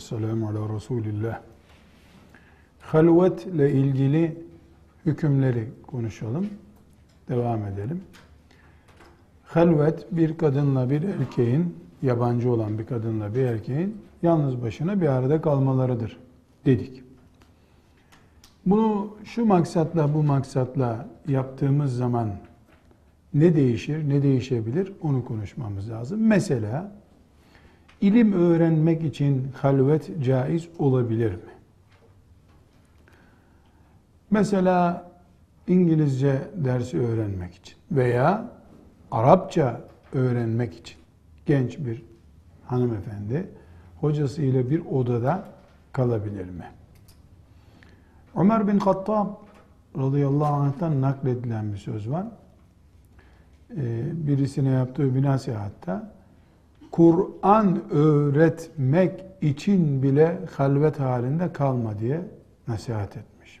Salatu vesselamu ala Resulillah. Halvet ile ilgili hükümleri konuşalım. Devam edelim. Halvet bir kadınla bir erkeğin, yabancı olan bir kadınla bir erkeğin yalnız başına bir arada kalmalarıdır dedik. Bunu şu maksatla bu maksatla yaptığımız zaman ne değişir, ne değişebilir onu konuşmamız lazım. Mesela ilim öğrenmek için halvet caiz olabilir mi? Mesela İngilizce dersi öğrenmek için veya Arapça öğrenmek için genç bir hanımefendi hocasıyla bir odada kalabilir mi? Ömer bin Hattab radıyallahu anh'tan nakledilen bir söz var. Ee, birisine yaptığı bir nasihatta Kur'an öğretmek için bile halvet halinde kalma diye nasihat etmiş.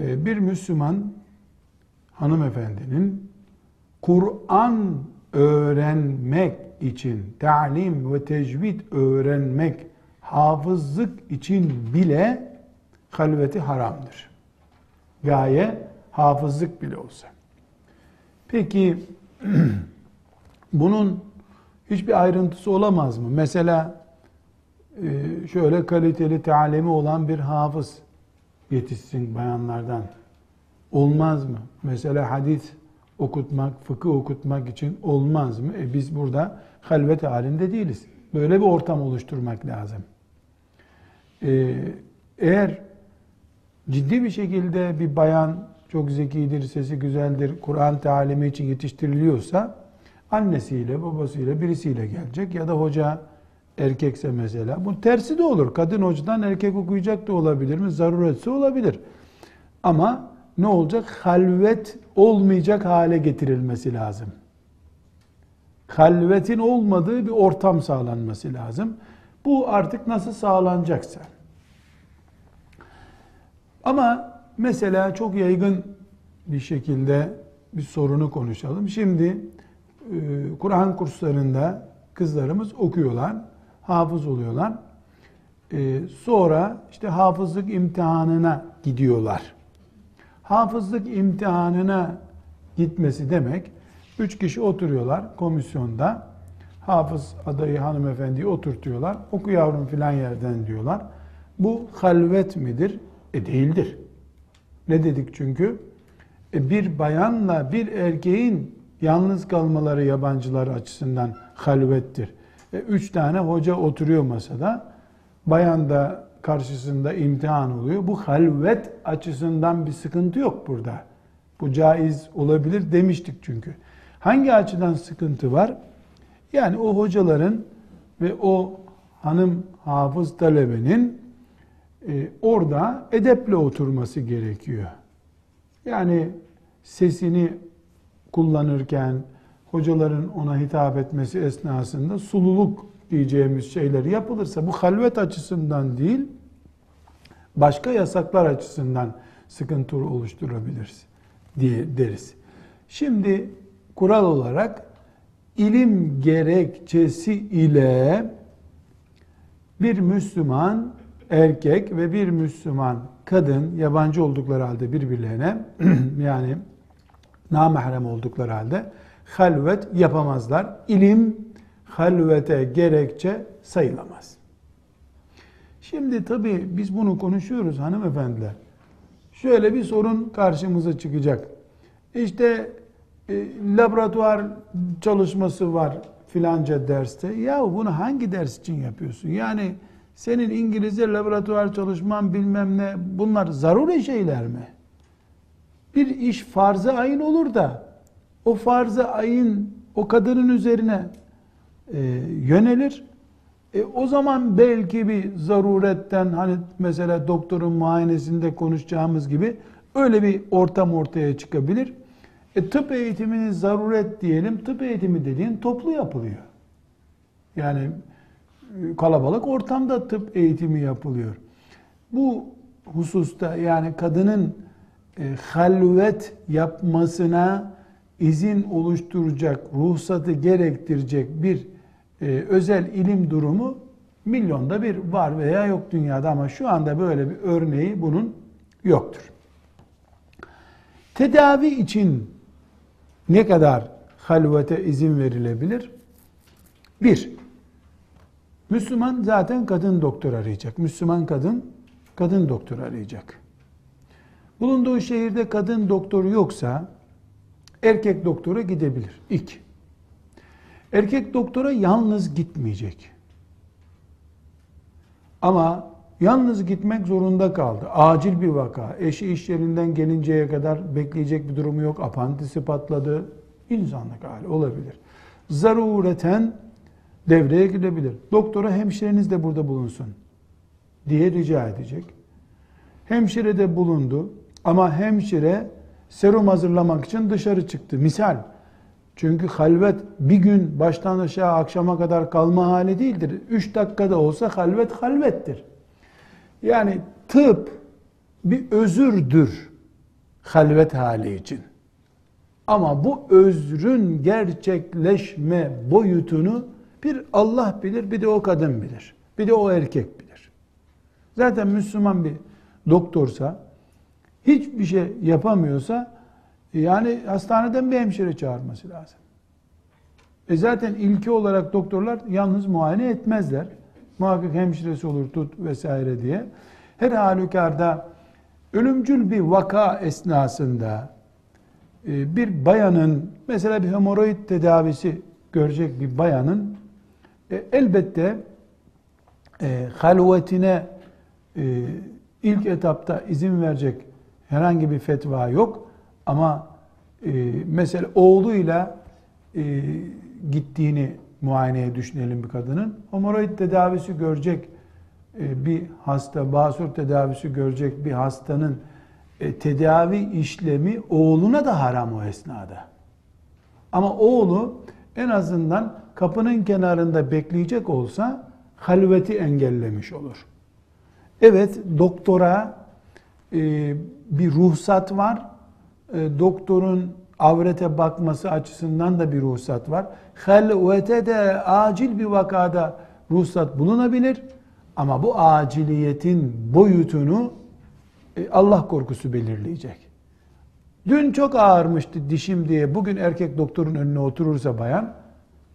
Ee, bir Müslüman hanımefendinin Kur'an öğrenmek için, talim ve tecvid öğrenmek, hafızlık için bile halveti haramdır. Gaye hafızlık bile olsa. Peki bunun hiçbir ayrıntısı olamaz mı? Mesela e, şöyle kaliteli talimi olan bir hafız yetişsin bayanlardan. Olmaz mı? Mesela hadis okutmak, fıkıh okutmak için olmaz mı? E biz burada halvet halinde değiliz. Böyle bir ortam oluşturmak lazım. Ee, eğer ciddi bir şekilde bir bayan çok zekidir, sesi güzeldir, Kur'an talimi için yetiştiriliyorsa annesiyle, babasıyla, birisiyle gelecek ya da hoca erkekse mesela. Bu tersi de olur. Kadın hocadan erkek okuyacak da olabilir mi? Zaruretse olabilir. Ama ne olacak? Halvet olmayacak hale getirilmesi lazım. Halvetin olmadığı bir ortam sağlanması lazım. Bu artık nasıl sağlanacaksa. Ama mesela çok yaygın bir şekilde bir sorunu konuşalım. Şimdi Kur'an kurslarında kızlarımız okuyorlar, hafız oluyorlar. E, sonra işte hafızlık imtihanına gidiyorlar. Hafızlık imtihanına gitmesi demek, üç kişi oturuyorlar komisyonda, hafız adayı hanımefendiyi oturtuyorlar, oku yavrum filan yerden diyorlar. Bu halvet midir? E değildir. Ne dedik çünkü? E bir bayanla bir erkeğin yalnız kalmaları yabancılar açısından halvettir. E üç tane hoca oturuyor masada. Bayan da karşısında imtihan oluyor. Bu halvet açısından bir sıkıntı yok burada. Bu caiz olabilir demiştik çünkü. Hangi açıdan sıkıntı var? Yani o hocaların ve o hanım hafız talebenin e, orada edeple oturması gerekiyor. Yani sesini kullanırken hocaların ona hitap etmesi esnasında sululuk diyeceğimiz şeyler yapılırsa bu halvet açısından değil başka yasaklar açısından sıkıntı oluşturabiliriz diye deriz. Şimdi kural olarak ilim gerekçesi ile bir Müslüman erkek ve bir Müslüman kadın yabancı oldukları halde birbirlerine yani namahrem oldukları halde halvet yapamazlar. İlim halvete gerekçe sayılamaz. Şimdi tabii biz bunu konuşuyoruz hanımefendiler. Şöyle bir sorun karşımıza çıkacak. İşte e, laboratuvar çalışması var filanca derste. Ya bunu hangi ders için yapıyorsun? Yani senin İngilizce laboratuvar çalışman bilmem ne bunlar zaruri şeyler mi? Bir iş farz-ı ayın olur da o farz-ı ayın o kadının üzerine e, yönelir. E, o zaman belki bir zaruretten hani mesela doktorun muayenesinde konuşacağımız gibi öyle bir ortam ortaya çıkabilir. E, tıp eğitimini zaruret diyelim. Tıp eğitimi dediğin toplu yapılıyor. Yani kalabalık ortamda tıp eğitimi yapılıyor. Bu hususta yani kadının e, halvet yapmasına izin oluşturacak, ruhsatı gerektirecek bir e, özel ilim durumu milyonda bir var veya yok dünyada ama şu anda böyle bir örneği bunun yoktur. Tedavi için ne kadar halvete izin verilebilir? Bir, Müslüman zaten kadın doktor arayacak. Müslüman kadın, kadın doktor arayacak. Bulunduğu şehirde kadın doktoru yoksa erkek doktora gidebilir. İki, erkek doktora yalnız gitmeyecek. Ama yalnız gitmek zorunda kaldı. Acil bir vaka. Eşi iş yerinden gelinceye kadar bekleyecek bir durumu yok. Apantisi patladı. İnsanlık hali olabilir. Zarureten devreye girebilir. Doktora hemşireniz de burada bulunsun diye rica edecek. Hemşire de bulundu ama hemşire serum hazırlamak için dışarı çıktı. Misal. Çünkü halvet bir gün baştan aşağı akşama kadar kalma hali değildir. Üç dakikada olsa halvet halvettir. Yani tıp bir özürdür halvet hali için. Ama bu özrün gerçekleşme boyutunu bir Allah bilir, bir de o kadın bilir. Bir de o erkek bilir. Zaten Müslüman bir doktorsa, hiçbir şey yapamıyorsa, yani hastaneden bir hemşire çağırması lazım. E zaten ilki olarak doktorlar yalnız muayene etmezler. Muhakkak hemşiresi olur tut vesaire diye. Her halükarda ölümcül bir vaka esnasında e, bir bayanın mesela bir hemoroid tedavisi görecek bir bayanın e, elbette e, halvetine ilk etapta izin verecek herhangi bir fetva yok ama e, mesela oğluyla e, gittiğini muayeneye düşünelim bir kadının. Hemoroid tedavisi görecek e, bir hasta, basur tedavisi görecek bir hastanın e, tedavi işlemi oğluna da haram o esnada. Ama oğlu en azından kapının kenarında bekleyecek olsa halveti engellemiş olur. Evet doktora bir ruhsat var. E, doktorun avrete bakması açısından da bir ruhsat var. Halvete de acil bir vakada ruhsat bulunabilir. Ama bu aciliyetin boyutunu e, Allah korkusu belirleyecek. Dün çok ağırmıştı dişim diye bugün erkek doktorun önüne oturursa bayan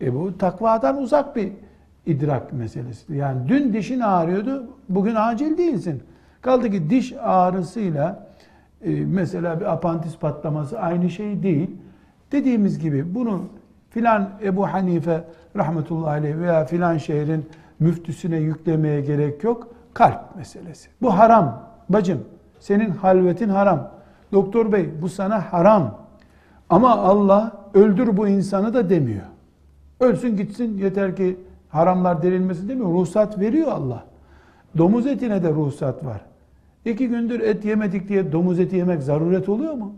e bu takvadan uzak bir idrak meselesi. Yani dün dişin ağrıyordu, bugün acil değilsin. Kaldı ki diş ağrısıyla e, mesela bir apantis patlaması aynı şey değil. Dediğimiz gibi bunu filan Ebu Hanife rahmetullahi aleyh veya filan şehrin müftüsüne yüklemeye gerek yok. Kalp meselesi. Bu haram bacım. Senin halvetin haram. Doktor bey bu sana haram. Ama Allah öldür bu insanı da demiyor. Ölsün gitsin yeter ki haramlar delinmesin demiyor. Ruhsat veriyor Allah. Domuz etine de ruhsat var. İki gündür et yemedik diye domuz eti yemek zaruret oluyor mu?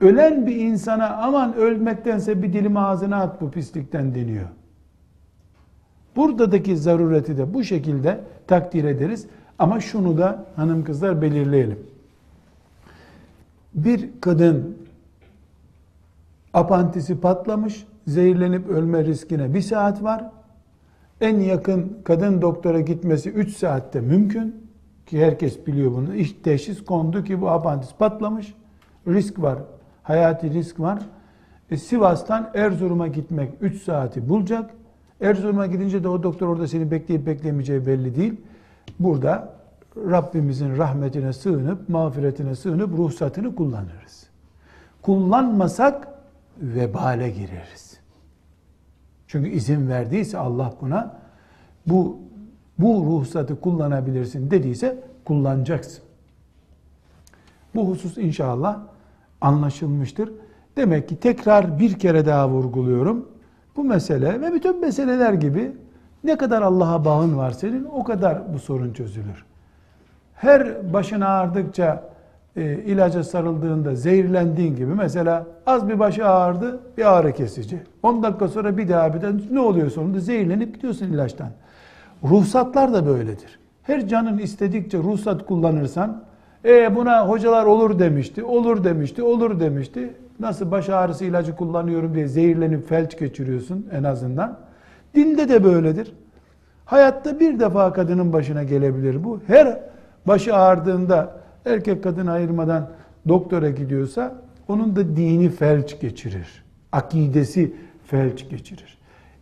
Ölen bir insana aman ölmektense bir dilim ağzına at bu pislikten deniyor. Buradaki zarureti de bu şekilde takdir ederiz. Ama şunu da hanım kızlar belirleyelim. Bir kadın apantisi patlamış, zehirlenip ölme riskine bir saat var. En yakın kadın doktora gitmesi 3 saatte mümkün. Ki herkes biliyor bunu. İş teşhis kondu ki bu apantis patlamış. Risk var. Hayati risk var. E, Sivas'tan Erzurum'a gitmek 3 saati bulacak. Erzurum'a gidince de o doktor orada seni bekleyip beklemeyeceği belli değil. Burada Rabbimizin rahmetine sığınıp, mağfiretine sığınıp ruhsatını kullanırız. Kullanmasak vebale gireriz. Çünkü izin verdiyse Allah buna bu bu ruhsatı kullanabilirsin dediyse kullanacaksın. Bu husus inşallah anlaşılmıştır. Demek ki tekrar bir kere daha vurguluyorum. Bu mesele ve bütün meseleler gibi ne kadar Allah'a bağın var senin o kadar bu sorun çözülür. Her başın ağrıdıkça e, ilaca sarıldığında zehirlendiğin gibi mesela az bir başı ağrıdı bir ağrı kesici. 10 dakika sonra bir daha bir daha ne oluyor sonunda zehirlenip gidiyorsun ilaçtan. Ruhsatlar da böyledir. Her canın istedikçe ruhsat kullanırsan e buna hocalar olur demişti, olur demişti, olur demişti. nasıl baş ağrısı ilacı kullanıyorum diye zehirlenip felç geçiriyorsun en azından. Dinde de böyledir. Hayatta bir defa kadının başına gelebilir bu. Her başı ağrıdığında erkek kadın ayırmadan doktora gidiyorsa onun da dini felç geçirir. Akidesi felç geçirir.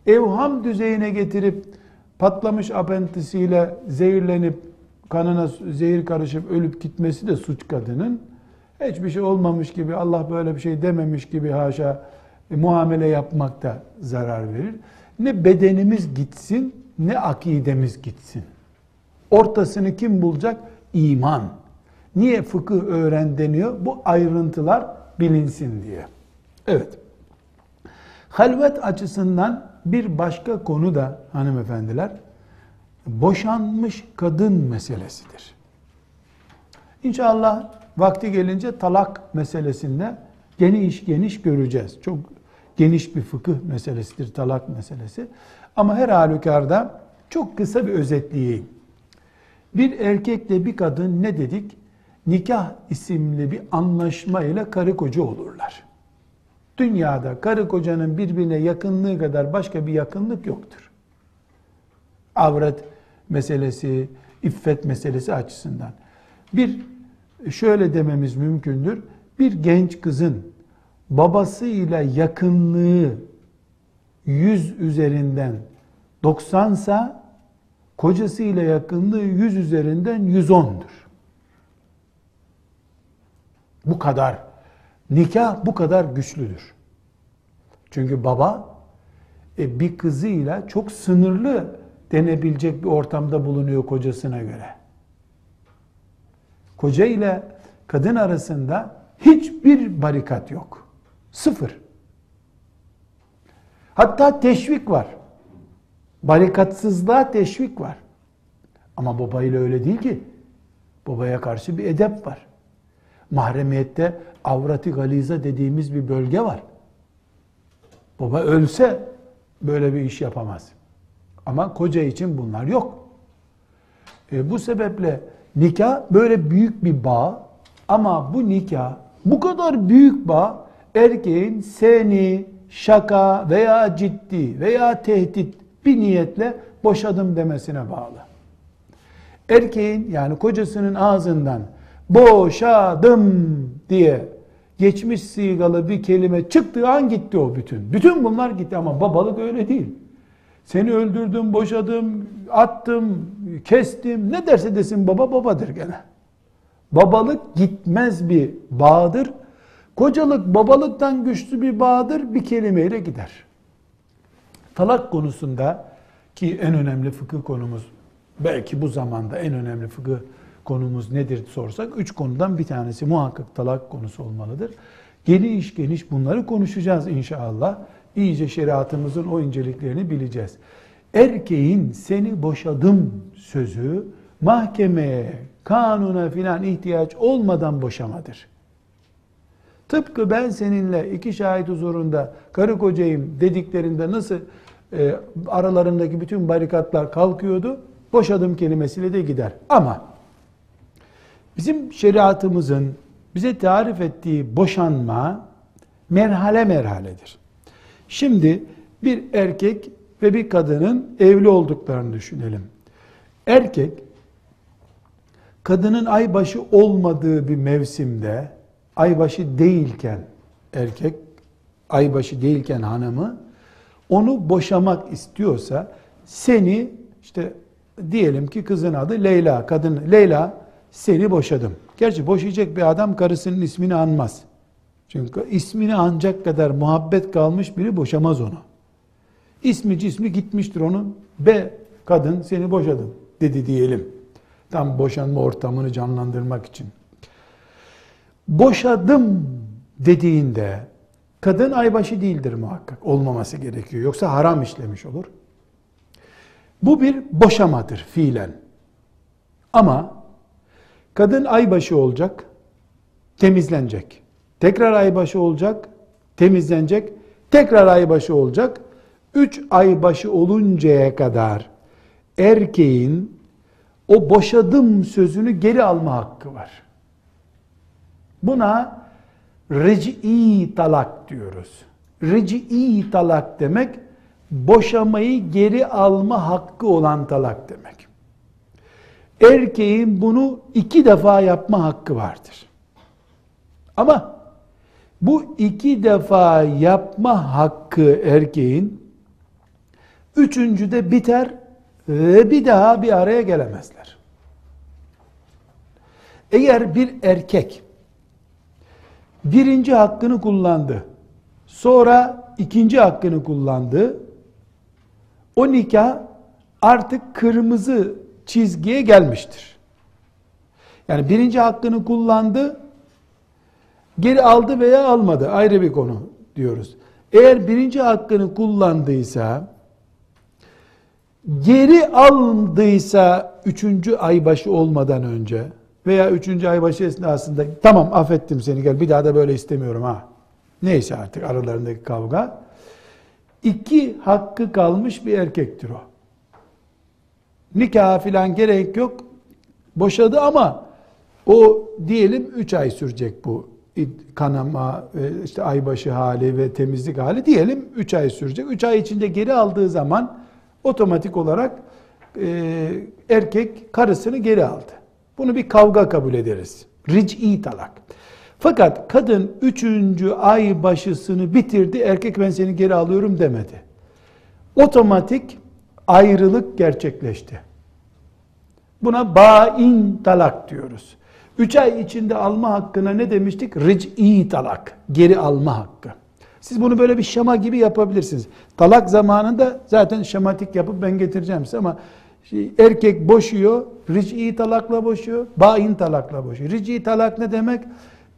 Evham düzeyine getirip patlamış apentisiyle zehirlenip kanına zehir karışıp ölüp gitmesi de suç kadının. Hiçbir şey olmamış gibi Allah böyle bir şey dememiş gibi haşa e, muamele yapmak da zarar verir. Ne bedenimiz gitsin ne akidemiz gitsin. Ortasını kim bulacak? İman. Niye fıkıh öğren deniyor? Bu ayrıntılar bilinsin diye. Evet. Halvet açısından bir başka konu da hanımefendiler, boşanmış kadın meselesidir. İnşallah vakti gelince talak meselesinde geniş geniş göreceğiz. Çok geniş bir fıkıh meselesidir talak meselesi. Ama her halükarda çok kısa bir özetleyeyim. Bir erkekle bir kadın ne dedik? Nikah isimli bir anlaşma ile karı koca olurlar. Dünyada karı kocanın birbirine yakınlığı kadar başka bir yakınlık yoktur. Avret meselesi, iffet meselesi açısından. Bir şöyle dememiz mümkündür. Bir genç kızın babasıyla yakınlığı 100 üzerinden 90 sa kocasıyla yakınlığı 100 üzerinden 110'dur. Bu kadar. Nikah bu kadar güçlüdür. Çünkü baba e, bir kızıyla çok sınırlı denebilecek bir ortamda bulunuyor kocasına göre. Koca ile kadın arasında hiçbir barikat yok. Sıfır. Hatta teşvik var. Barikatsızlığa teşvik var. Ama babayla öyle değil ki. Babaya karşı bir edep var. Mahremiyette avrati galiza dediğimiz bir bölge var. Baba ölse böyle bir iş yapamaz. Ama koca için bunlar yok. E, bu sebeple nikah böyle büyük bir bağ ama bu nikah bu kadar büyük bağ erkeğin seni şaka veya ciddi veya tehdit bir niyetle boşadım demesine bağlı. Erkeğin yani kocasının ağzından boşadım diye geçmiş sigalı bir kelime çıktığı an gitti o bütün. Bütün bunlar gitti ama babalık öyle değil. Seni öldürdüm, boşadım, attım, kestim. Ne derse desin baba babadır gene. Babalık gitmez bir bağdır. Kocalık babalıktan güçlü bir bağdır. Bir kelimeyle gider. Talak konusunda ki en önemli fıkıh konumuz belki bu zamanda en önemli fıkıh konumuz nedir sorsak üç konudan bir tanesi muhakkak talak konusu olmalıdır. Geniş geniş bunları konuşacağız inşallah. İyice şeriatımızın o inceliklerini bileceğiz. Erkeğin seni boşadım sözü mahkemeye, kanuna filan ihtiyaç olmadan boşamadır. Tıpkı ben seninle iki şahit huzurunda karı kocayım dediklerinde nasıl e, aralarındaki bütün barikatlar kalkıyordu, boşadım kelimesiyle de gider. Ama bizim şeriatımızın bize tarif ettiği boşanma merhale merhaledir. Şimdi bir erkek ve bir kadının evli olduklarını düşünelim. Erkek kadının aybaşı olmadığı bir mevsimde aybaşı değilken erkek aybaşı değilken hanımı onu boşamak istiyorsa seni işte diyelim ki kızın adı Leyla, kadın Leyla seni boşadım. Gerçi boşayacak bir adam karısının ismini anmaz. Çünkü ismini ancak kadar muhabbet kalmış biri boşamaz onu. İsmi cismi gitmiştir onun. Be kadın seni boşadım dedi diyelim. Tam boşanma ortamını canlandırmak için. Boşadım dediğinde kadın aybaşı değildir muhakkak. Olmaması gerekiyor. Yoksa haram işlemiş olur. Bu bir boşamadır fiilen. Ama kadın aybaşı olacak, temizlenecek. Tekrar aybaşı olacak, temizlenecek. Tekrar aybaşı olacak. Üç aybaşı oluncaya kadar erkeğin o boşadım sözünü geri alma hakkı var. Buna ric'i talak diyoruz. Ric'i talak demek boşamayı geri alma hakkı olan talak demek. Erkeğin bunu iki defa yapma hakkı vardır. Ama bu iki defa yapma hakkı erkeğin üçüncüde biter ve bir daha bir araya gelemezler. Eğer bir erkek birinci hakkını kullandı, sonra ikinci hakkını kullandı, o nikah artık kırmızı çizgiye gelmiştir. Yani birinci hakkını kullandı, geri aldı veya almadı ayrı bir konu diyoruz. Eğer birinci hakkını kullandıysa, geri aldıysa üçüncü aybaşı olmadan önce veya üçüncü aybaşı esnasında tamam affettim seni gel bir daha da böyle istemiyorum ha. Neyse artık aralarındaki kavga. İki hakkı kalmış bir erkektir o. Nikah filan gerek yok. Boşadı ama o diyelim üç ay sürecek bu kanama, işte aybaşı hali ve temizlik hali diyelim üç ay sürecek. Üç ay içinde geri aldığı zaman otomatik olarak e, erkek karısını geri aldı. Bunu bir kavga kabul ederiz. Ric'i talak. Fakat kadın üçüncü ay başısını bitirdi, erkek ben seni geri alıyorum demedi. Otomatik ayrılık gerçekleşti. Buna bain talak diyoruz. Üç ay içinde alma hakkına ne demiştik? Ric'i talak, geri alma hakkı. Siz bunu böyle bir şema gibi yapabilirsiniz. Talak zamanında zaten şematik yapıp ben getireceğim size ama şey, erkek boşuyor, ric'i talakla boşuyor, bain talakla boşuyor. Ric'i talak ne demek?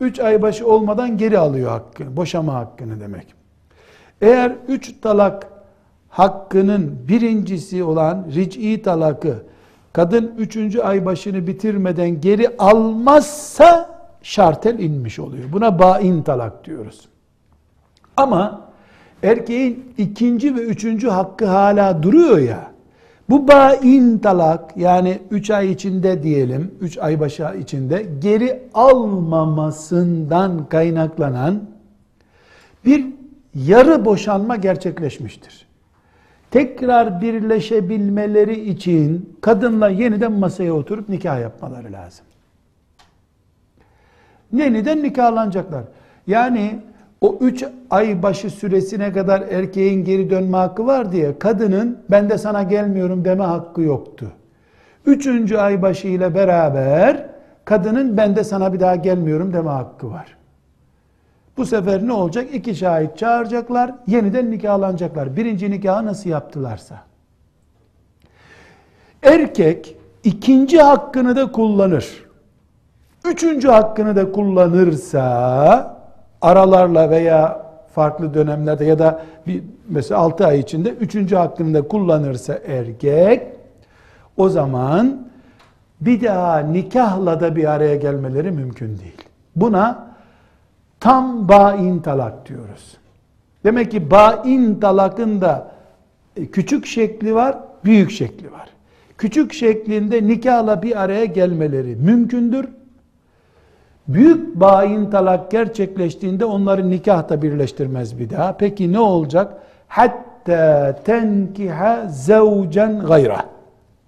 Üç ay başı olmadan geri alıyor hakkını, boşama hakkını demek. Eğer üç talak hakkının birincisi olan ric'i talakı kadın üçüncü ay başını bitirmeden geri almazsa şartel inmiş oluyor. Buna bain talak diyoruz. Ama erkeğin ikinci ve üçüncü hakkı hala duruyor ya. Bu bain talak yani üç ay içinde diyelim, üç ay başı içinde geri almamasından kaynaklanan bir yarı boşanma gerçekleşmiştir. Tekrar birleşebilmeleri için kadınla yeniden masaya oturup nikah yapmaları lazım. Yeniden nikahlanacaklar. Yani o üç ay başı süresine kadar erkeğin geri dönme hakkı var diye kadının ben de sana gelmiyorum deme hakkı yoktu. Üçüncü ay başı ile beraber kadının ben de sana bir daha gelmiyorum deme hakkı var. Bu sefer ne olacak? İki şahit çağıracaklar, yeniden nikahlanacaklar. Birinci nikahı nasıl yaptılarsa. Erkek ikinci hakkını da kullanır. Üçüncü hakkını da kullanırsa aralarla veya farklı dönemlerde ya da bir mesela 6 ay içinde üçüncü hakkını da kullanırsa erkek o zaman bir daha nikahla da bir araya gelmeleri mümkün değil. Buna tam bain talak diyoruz. Demek ki bain talakın da e, küçük şekli var, büyük şekli var. Küçük şeklinde nikahla bir araya gelmeleri mümkündür. Büyük bayin talak gerçekleştiğinde onları nikahta birleştirmez bir daha. Peki ne olacak? Hatta tenkiha zevcen gayra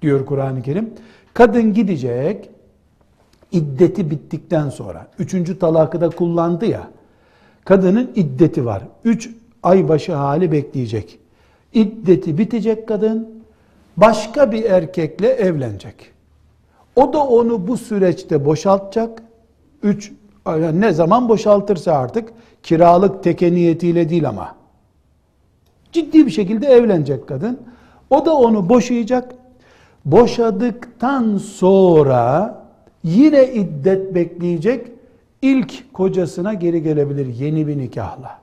diyor Kur'an-ı Kerim. Kadın gidecek iddeti bittikten sonra üçüncü talakı da kullandı ya kadının iddeti var. Üç ay başı hali bekleyecek. İddeti bitecek kadın başka bir erkekle evlenecek. O da onu bu süreçte boşaltacak Üç, ne zaman boşaltırsa artık kiralık teke niyetiyle değil ama. Ciddi bir şekilde evlenecek kadın. O da onu boşayacak. Boşadıktan sonra yine iddet bekleyecek. İlk kocasına geri gelebilir yeni bir nikahla.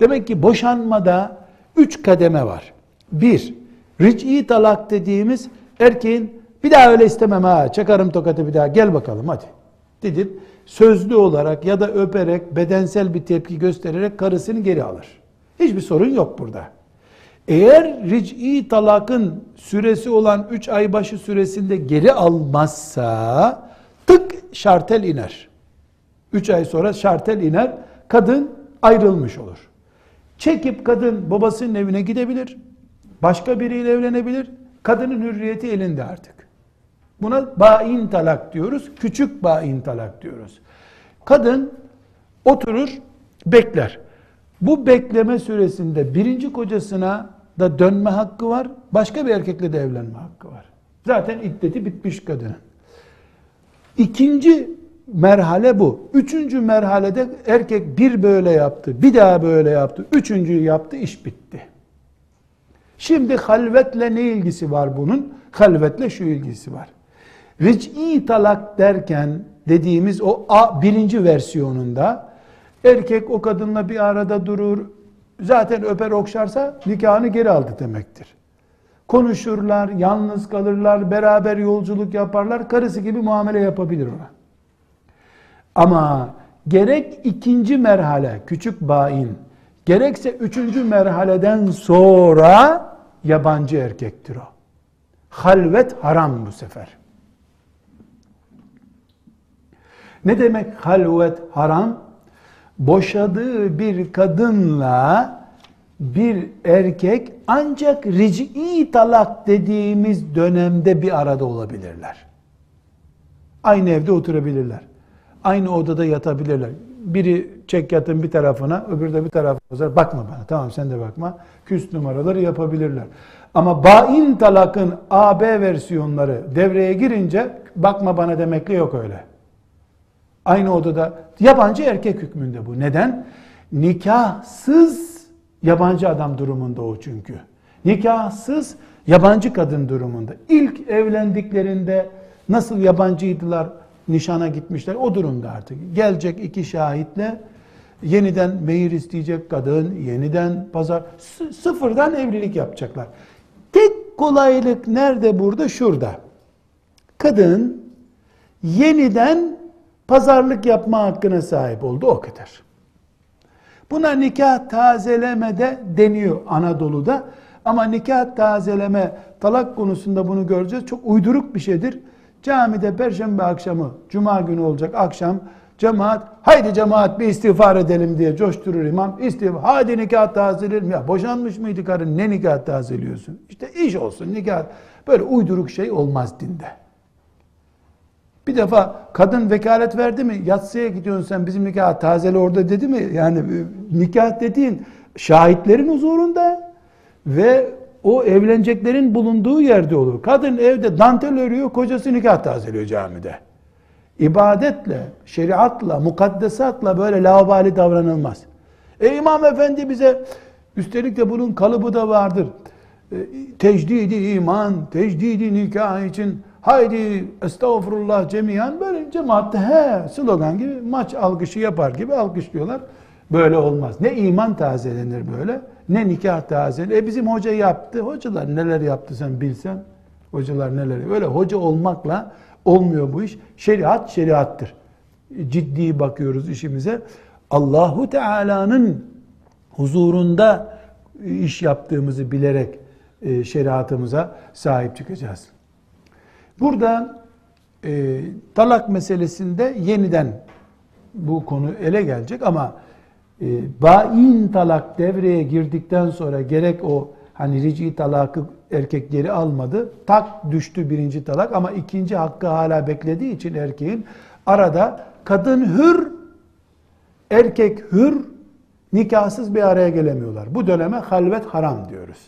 Demek ki boşanmada üç kademe var. Bir, ric'i talak dediğimiz erkeğin bir daha öyle istemem ha çakarım tokatı bir daha gel bakalım hadi dedip sözlü olarak ya da öperek bedensel bir tepki göstererek karısını geri alır. Hiçbir sorun yok burada. Eğer ric'i talakın süresi olan 3 ay başı süresinde geri almazsa tık şartel iner. 3 ay sonra şartel iner. Kadın ayrılmış olur. Çekip kadın babasının evine gidebilir. Başka biriyle evlenebilir. Kadının hürriyeti elinde artık. Buna bain talak diyoruz. Küçük bain talak diyoruz. Kadın oturur, bekler. Bu bekleme süresinde birinci kocasına da dönme hakkı var. Başka bir erkekle de evlenme hakkı var. Zaten iddeti bitmiş kadının. İkinci merhale bu. Üçüncü merhalede erkek bir böyle yaptı, bir daha böyle yaptı, üçüncüyü yaptı, iş bitti. Şimdi halvetle ne ilgisi var bunun? Halvetle şu ilgisi var. Ric'i talak derken dediğimiz o A, birinci versiyonunda erkek o kadınla bir arada durur, zaten öper okşarsa nikahını geri aldı demektir. Konuşurlar, yalnız kalırlar, beraber yolculuk yaparlar, karısı gibi muamele yapabilir ona. Ama gerek ikinci merhale, küçük bain, gerekse üçüncü merhaleden sonra yabancı erkektir o. Halvet haram bu sefer. Ne demek halvet haram? Boşadığı bir kadınla bir erkek ancak ric'i talak dediğimiz dönemde bir arada olabilirler. Aynı evde oturabilirler. Aynı odada yatabilirler. Biri çek yatın bir tarafına, öbürü de bir tarafına. Bakma bana, tamam sen de bakma. Küs numaraları yapabilirler. Ama bain talakın AB versiyonları devreye girince bakma bana demekle yok öyle. Aynı odada yabancı erkek hükmünde bu. Neden? Nikahsız yabancı adam durumunda o çünkü. Nikahsız yabancı kadın durumunda. İlk evlendiklerinde nasıl yabancıydılar, nişana gitmişler o durumda artık. Gelecek iki şahitle yeniden mehir isteyecek kadın, yeniden pazar, sıfırdan evlilik yapacaklar. Tek kolaylık nerede burada? Şurada. Kadın yeniden pazarlık yapma hakkına sahip oldu o kadar. Buna nikah tazeleme de deniyor Anadolu'da. Ama nikah tazeleme talak konusunda bunu göreceğiz. Çok uyduruk bir şeydir. Camide perşembe akşamı, cuma günü olacak akşam cemaat haydi cemaat bir istiğfar edelim diye coşturur imam. İstiğfar, hadi nikah tazeleyelim. Ya boşanmış mıydı karın ne nikah tazeliyorsun? İşte iş olsun nikah. Böyle uyduruk şey olmaz dinde. Bir defa kadın vekalet verdi mi? Yatsıya gidiyorsun sen bizim nikah tazeli orada dedi mi? Yani e, nikah dediğin şahitlerin huzurunda ve o evleneceklerin bulunduğu yerde olur. Kadın evde dantel örüyor, kocası nikah tazeliyor camide. İbadetle, şeriatla, mukaddesatla böyle laubali davranılmaz. E İmam Efendi bize, üstelik de bunun kalıbı da vardır. E, tecdidi iman, tecdidi nikah için haydi estağfurullah cemiyan böyle cemaatte he slogan gibi maç alkışı yapar gibi alkışlıyorlar. Böyle olmaz. Ne iman tazelenir böyle ne nikah tazelenir. E bizim hoca yaptı. Hocalar neler yaptı sen bilsen. Hocalar neler. Böyle hoca olmakla olmuyor bu iş. Şeriat şeriattır. Ciddi bakıyoruz işimize. Allahu Teala'nın huzurunda iş yaptığımızı bilerek e, şeriatımıza sahip çıkacağız. Burada e, talak meselesinde yeniden bu konu ele gelecek ama e, bain talak devreye girdikten sonra gerek o hani rici talakı erkek geri almadı. Tak düştü birinci talak ama ikinci hakkı hala beklediği için erkeğin arada kadın hür erkek hür nikahsız bir araya gelemiyorlar. Bu döneme halvet haram diyoruz.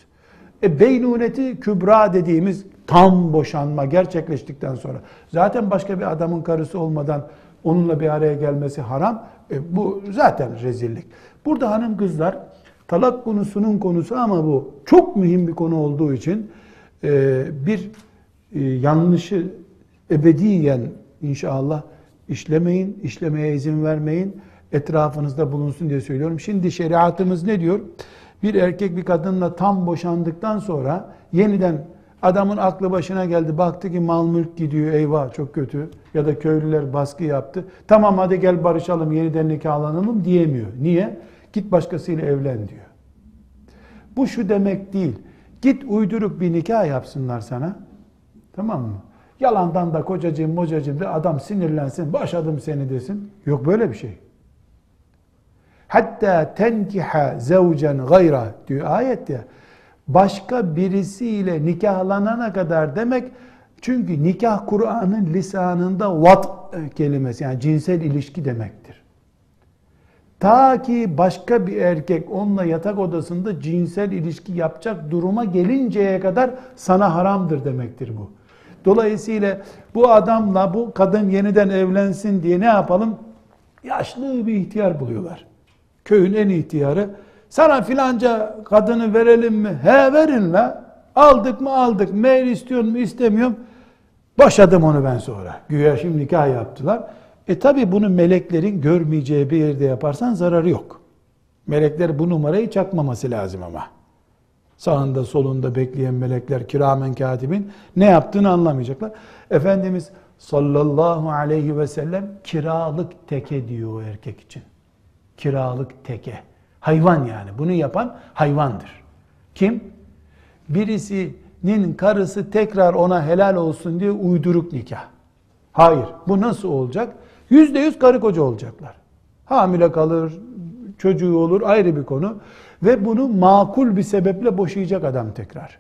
E, beynuneti kübra dediğimiz tam boşanma gerçekleştikten sonra zaten başka bir adamın karısı olmadan onunla bir araya gelmesi haram. E, bu zaten rezillik. Burada hanım kızlar talak konusunun konusu ama bu çok mühim bir konu olduğu için e, bir e, yanlışı ebediyen inşallah işlemeyin, işlemeye izin vermeyin. Etrafınızda bulunsun diye söylüyorum. Şimdi şeriatımız ne diyor? Bir erkek bir kadınla tam boşandıktan sonra yeniden adamın aklı başına geldi. Baktı ki mal mülk gidiyor eyvah çok kötü. Ya da köylüler baskı yaptı. Tamam hadi gel barışalım yeniden nikahlanalım diyemiyor. Niye? Git başkasıyla evlen diyor. Bu şu demek değil. Git uyduruk bir nikah yapsınlar sana. Tamam mı? Yalandan da kocacığım mocacığım de adam sinirlensin, başladım seni desin. Yok böyle bir şey. Hatta tenkiha zevcen gayra diyor ayet ya. Başka birisiyle nikahlanana kadar demek çünkü nikah Kur'an'ın lisanında vat kelimesi yani cinsel ilişki demektir. Ta ki başka bir erkek onunla yatak odasında cinsel ilişki yapacak duruma gelinceye kadar sana haramdır demektir bu. Dolayısıyla bu adamla bu kadın yeniden evlensin diye ne yapalım? Yaşlı bir ihtiyar buluyorlar. Köyün en ihtiyarı. Sana filanca kadını verelim mi? He verin la. Aldık mı aldık. Mail istiyor mu istemiyorum. Boşadım onu ben sonra. Güya şimdi nikah yaptılar. E tabi bunu meleklerin görmeyeceği bir yerde yaparsan zararı yok. Melekler bu numarayı çakmaması lazım ama. Sağında solunda bekleyen melekler kiramen katibin ne yaptığını anlamayacaklar. Efendimiz sallallahu aleyhi ve sellem kiralık teke diyor o erkek için. Kiralık teke. Hayvan yani. Bunu yapan hayvandır. Kim? Birisinin karısı tekrar ona helal olsun diye uyduruk nikah. Hayır. Bu nasıl olacak? Yüzde yüz karı koca olacaklar. Hamile kalır, çocuğu olur ayrı bir konu. Ve bunu makul bir sebeple boşayacak adam tekrar.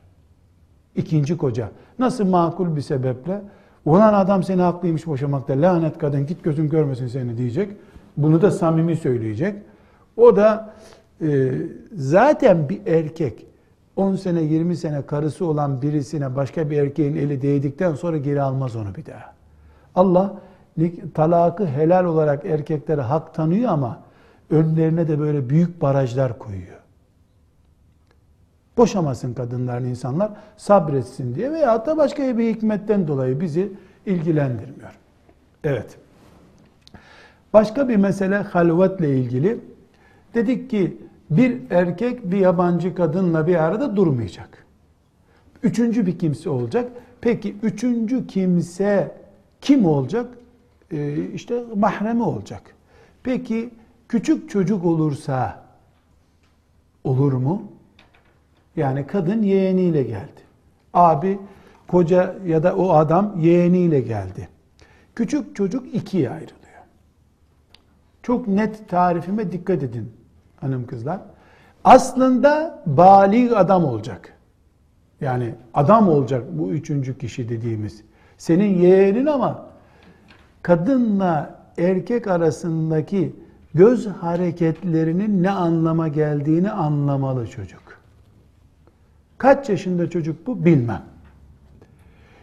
İkinci koca. Nasıl makul bir sebeple? Ulan adam seni haklıymış boşamakta. Lanet kadın git gözün görmesin seni diyecek. Bunu da samimi söyleyecek. O da e, zaten bir erkek 10 sene 20 sene karısı olan birisine başka bir erkeğin eli değdikten sonra geri almaz onu bir daha. Allah talakı helal olarak erkeklere hak tanıyor ama önlerine de böyle büyük barajlar koyuyor. Boşamasın kadınların insanlar sabretsin diye veya da başka bir hikmetten dolayı bizi ilgilendirmiyor. Evet. Başka bir mesele halvetle ilgili. Dedik ki bir erkek bir yabancı kadınla bir arada durmayacak. Üçüncü bir kimse olacak. Peki üçüncü kimse kim olacak? Ee, işte mahremi olacak. Peki küçük çocuk olursa olur mu? Yani kadın yeğeniyle geldi. Abi, koca ya da o adam yeğeniyle geldi. Küçük çocuk ikiye ayrılıyor. Çok net tarifime dikkat edin hanım kızlar. Aslında balik adam olacak. Yani adam olacak bu üçüncü kişi dediğimiz. Senin yeğenin ama kadınla erkek arasındaki göz hareketlerinin ne anlama geldiğini anlamalı çocuk. Kaç yaşında çocuk bu bilmem.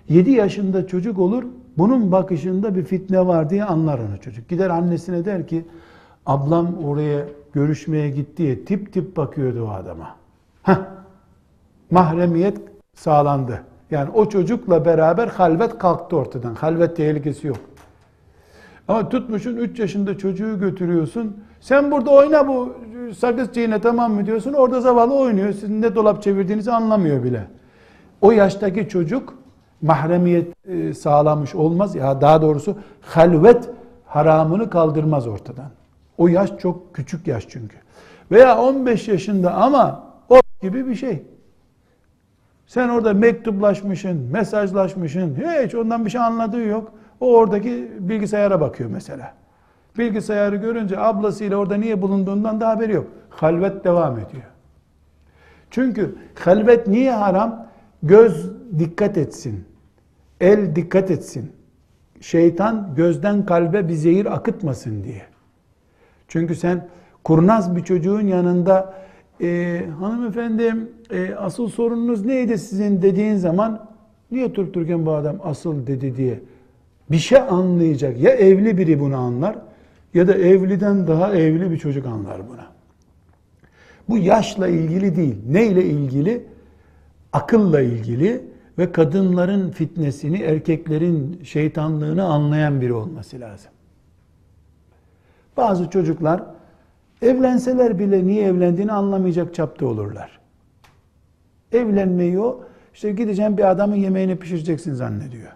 7 yaşında çocuk olur, bunun bakışında bir fitne var diye anlar onu çocuk. Gider annesine der ki, ablam oraya görüşmeye gitti diye tip tip bakıyordu o adama. Heh, mahremiyet sağlandı. Yani o çocukla beraber halvet kalktı ortadan. Halvet tehlikesi yok. Ama tutmuşun 3 yaşında çocuğu götürüyorsun. Sen burada oyna bu sakız çiğne tamam mı diyorsun. Orada zavallı oynuyor. Sizin ne dolap çevirdiğinizi anlamıyor bile. O yaştaki çocuk mahremiyet e, sağlamış olmaz. Ya daha doğrusu halvet haramını kaldırmaz ortadan. O yaş çok küçük yaş çünkü. Veya 15 yaşında ama o gibi bir şey. Sen orada mektuplaşmışsın, mesajlaşmışsın, hiç ondan bir şey anladığı yok. O oradaki bilgisayara bakıyor mesela. Bilgisayarı görünce ablasıyla orada niye bulunduğundan da haberi yok. Halvet devam ediyor. Çünkü halvet niye haram? Göz dikkat etsin. El dikkat etsin. Şeytan gözden kalbe bir zehir akıtmasın diye. Çünkü sen kurnaz bir çocuğun yanında e, hanımefendi e, asıl sorununuz neydi sizin dediğin zaman niye Türk bu adam asıl dedi diye bir şey anlayacak. Ya evli biri bunu anlar ya da evliden daha evli bir çocuk anlar buna. Bu yaşla ilgili değil. Neyle ilgili? Akılla ilgili ve kadınların fitnesini, erkeklerin şeytanlığını anlayan biri olması lazım. Bazı çocuklar evlenseler bile niye evlendiğini anlamayacak çapta olurlar. Evlenmeyi o, işte gideceğim bir adamın yemeğini pişireceksin zannediyor.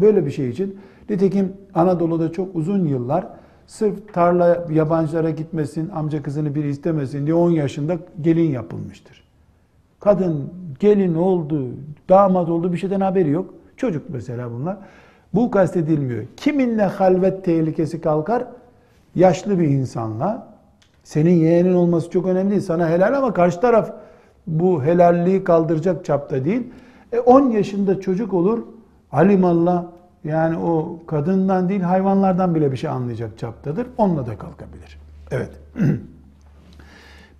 Böyle bir şey için. Nitekim Anadolu'da çok uzun yıllar sırf tarla yabancılara gitmesin, amca kızını biri istemesin diye 10 yaşında gelin yapılmıştır. Kadın gelin oldu, damat oldu bir şeyden haberi yok. Çocuk mesela bunlar. Bu kastedilmiyor. Kiminle halvet tehlikesi kalkar? Yaşlı bir insanla. Senin yeğenin olması çok önemli değil. Sana helal ama karşı taraf bu helalliği kaldıracak çapta değil. E 10 yaşında çocuk olur. Alimallah yani o kadından değil hayvanlardan bile bir şey anlayacak çaptadır. Onunla da kalkabilir. Evet.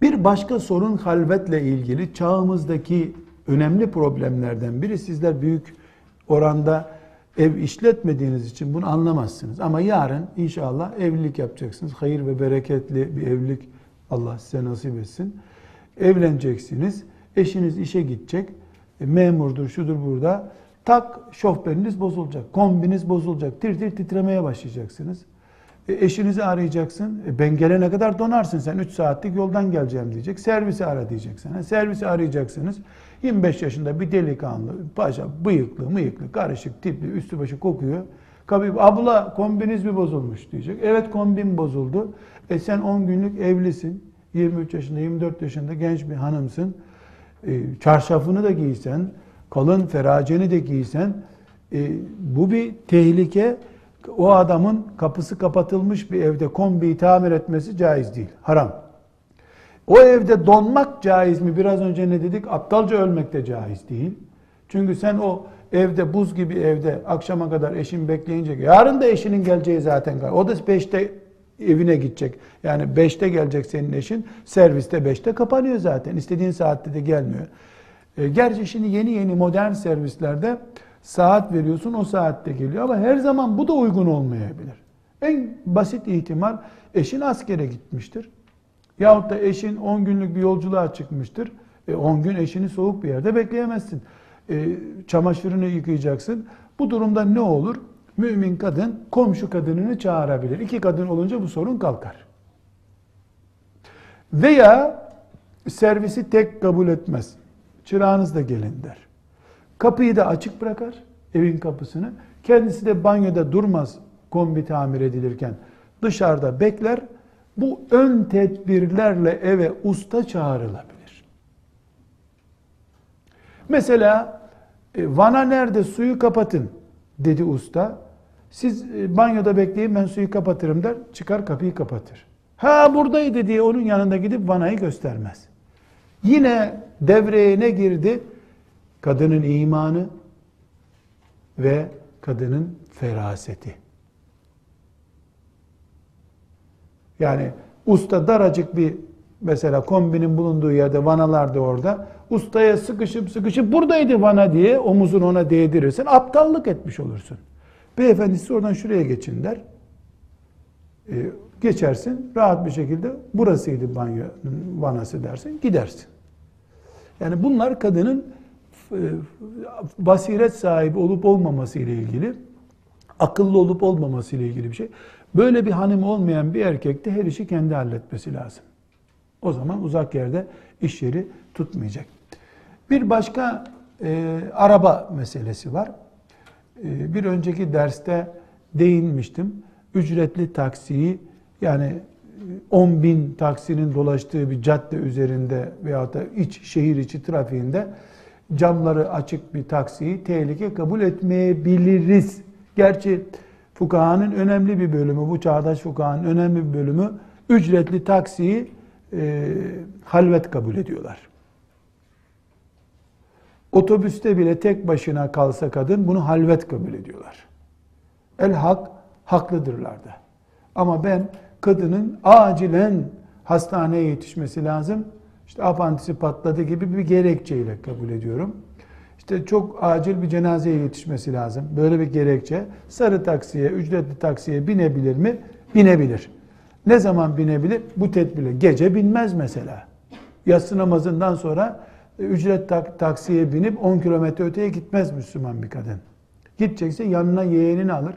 Bir başka sorun halvetle ilgili çağımızdaki önemli problemlerden biri sizler büyük oranda ev işletmediğiniz için bunu anlamazsınız. Ama yarın inşallah evlilik yapacaksınız. Hayır ve bereketli bir evlilik Allah size nasip etsin. Evleneceksiniz. Eşiniz işe gidecek. E, memurdur, şudur burada. Tak şoförünüz bozulacak. Kombiniz bozulacak. Tir tir titremeye başlayacaksınız. E, eşinizi arayacaksın. E, ben gelene kadar donarsın sen. 3 saatlik yoldan geleceğim diyecek. Servisi ara diyecek. Servisi arayacaksınız. 25 yaşında bir delikanlı, paşa, bıyıklı, mıyıklı, karışık, tipli, üstü başı kokuyor. Kapıyı, abla kombiniz mi bozulmuş diyecek. Evet kombin bozuldu. E sen 10 günlük evlisin. 23 yaşında, 24 yaşında genç bir hanımsın. E, çarşafını da giysen, kalın feraceni de giysen, e, bu bir tehlike. O adamın kapısı kapatılmış bir evde kombiyi tamir etmesi caiz değil. Haram. O evde donmak caiz mi? Biraz önce ne dedik? Aptalca ölmek de caiz değil. Çünkü sen o evde buz gibi evde akşama kadar eşin bekleyince yarın da eşinin geleceği zaten. O da 5'te evine gidecek. Yani 5'te gelecek senin eşin. Serviste 5'te kapanıyor zaten. İstediğin saatte de gelmiyor. E, gerçi şimdi yeni yeni modern servislerde saat veriyorsun o saatte geliyor ama her zaman bu da uygun olmayabilir. En basit ihtimal eşin askere gitmiştir. Yahut da eşin 10 günlük bir yolculuğa çıkmıştır. E 10 gün eşini soğuk bir yerde bekleyemezsin. E, çamaşırını yıkayacaksın. Bu durumda ne olur? Mümin kadın komşu kadınını çağırabilir. İki kadın olunca bu sorun kalkar. Veya servisi tek kabul etmez. Çırağınız da gelin der. Kapıyı da açık bırakar, evin kapısını. Kendisi de banyoda durmaz kombi tamir edilirken. Dışarıda bekler. Bu ön tedbirlerle eve usta çağrılabilir. Mesela e, vana nerede suyu kapatın dedi usta. Siz e, banyoda bekleyin ben suyu kapatırım der. Çıkar kapıyı kapatır. Ha buradaydı diye onun yanında gidip vanayı göstermez. Yine devreye ne girdi? Kadının imanı ve kadının feraseti. Yani usta daracık bir mesela kombinin bulunduğu yerde vanalar da orada. Ustaya sıkışıp sıkışıp buradaydı vana diye omuzunu ona değdirirsin. Aptallık etmiş olursun. Beyefendi siz oradan şuraya geçin der. Ee, geçersin rahat bir şekilde burasıydı banyo vanası dersin gidersin. Yani bunlar kadının e, basiret sahibi olup olmaması ile ilgili, akıllı olup olmaması ile ilgili bir şey. Böyle bir hanım olmayan bir erkekte her işi kendi halletmesi lazım. O zaman uzak yerde iş yeri tutmayacak. Bir başka e, araba meselesi var. E, bir önceki derste değinmiştim. Ücretli taksiyi yani 10 bin taksinin dolaştığı bir cadde üzerinde veya da iç şehir içi trafiğinde camları açık bir taksiyi tehlike kabul etmeyebiliriz. Gerçi fukahanın önemli bir bölümü, bu çağdaş fukahanın önemli bir bölümü ücretli taksiyi e, halvet kabul ediyorlar. Otobüste bile tek başına kalsa kadın bunu halvet kabul ediyorlar. El hak haklıdırlar da. Ama ben kadının acilen hastaneye yetişmesi lazım. İşte apantisi patladı gibi bir gerekçeyle kabul ediyorum. İşte çok acil bir cenazeye yetişmesi lazım. Böyle bir gerekçe. Sarı taksiye, ücretli taksiye binebilir mi? Binebilir. Ne zaman binebilir? Bu tedbirle. Gece binmez mesela. Yatsı namazından sonra e, ücret tak, taksiye binip 10 kilometre öteye gitmez Müslüman bir kadın. Gidecekse yanına yeğenini alır,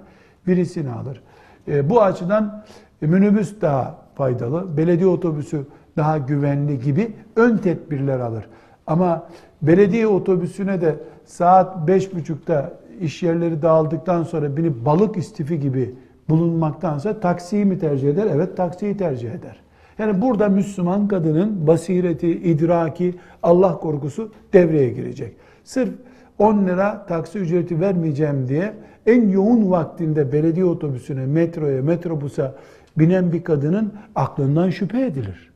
birisini alır. E, bu açıdan e, minibüs daha faydalı, belediye otobüsü daha güvenli gibi ön tedbirler alır. Ama belediye otobüsüne de saat beş buçukta iş yerleri dağıldıktan sonra binip balık istifi gibi bulunmaktansa taksiyi mi tercih eder? Evet taksiyi tercih eder. Yani burada Müslüman kadının basireti, idraki, Allah korkusu devreye girecek. Sırf 10 lira taksi ücreti vermeyeceğim diye en yoğun vaktinde belediye otobüsüne, metroya, metrobusa binen bir kadının aklından şüphe edilir.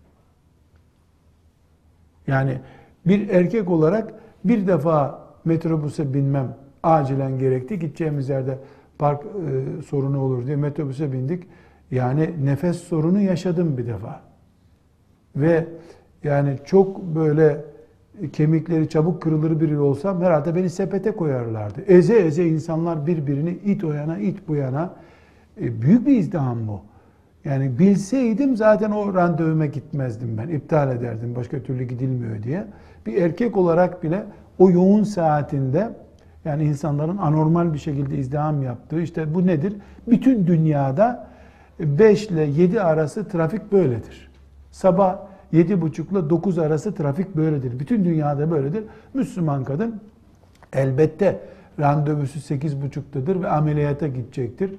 Yani bir erkek olarak bir defa metrobüse binmem acilen gerekti. Gideceğimiz yerde park e, sorunu olur diye metrobüse bindik. Yani nefes sorunu yaşadım bir defa. Ve yani çok böyle kemikleri çabuk kırılır biri olsam herhalde beni sepete koyarlardı. Eze eze insanlar birbirini it o yana it bu yana. E, büyük bir izdiham bu. Yani bilseydim zaten o randevuma gitmezdim ben. İptal ederdim başka türlü gidilmiyor diye. Bir erkek olarak bile o yoğun saatinde yani insanların anormal bir şekilde izdiham yaptığı işte bu nedir? Bütün dünyada 5 ile 7 arası trafik böyledir. Sabah 7.30 ile 9 arası trafik böyledir. Bütün dünyada böyledir. Müslüman kadın elbette randevusu 8.30'dadır ve ameliyata gidecektir.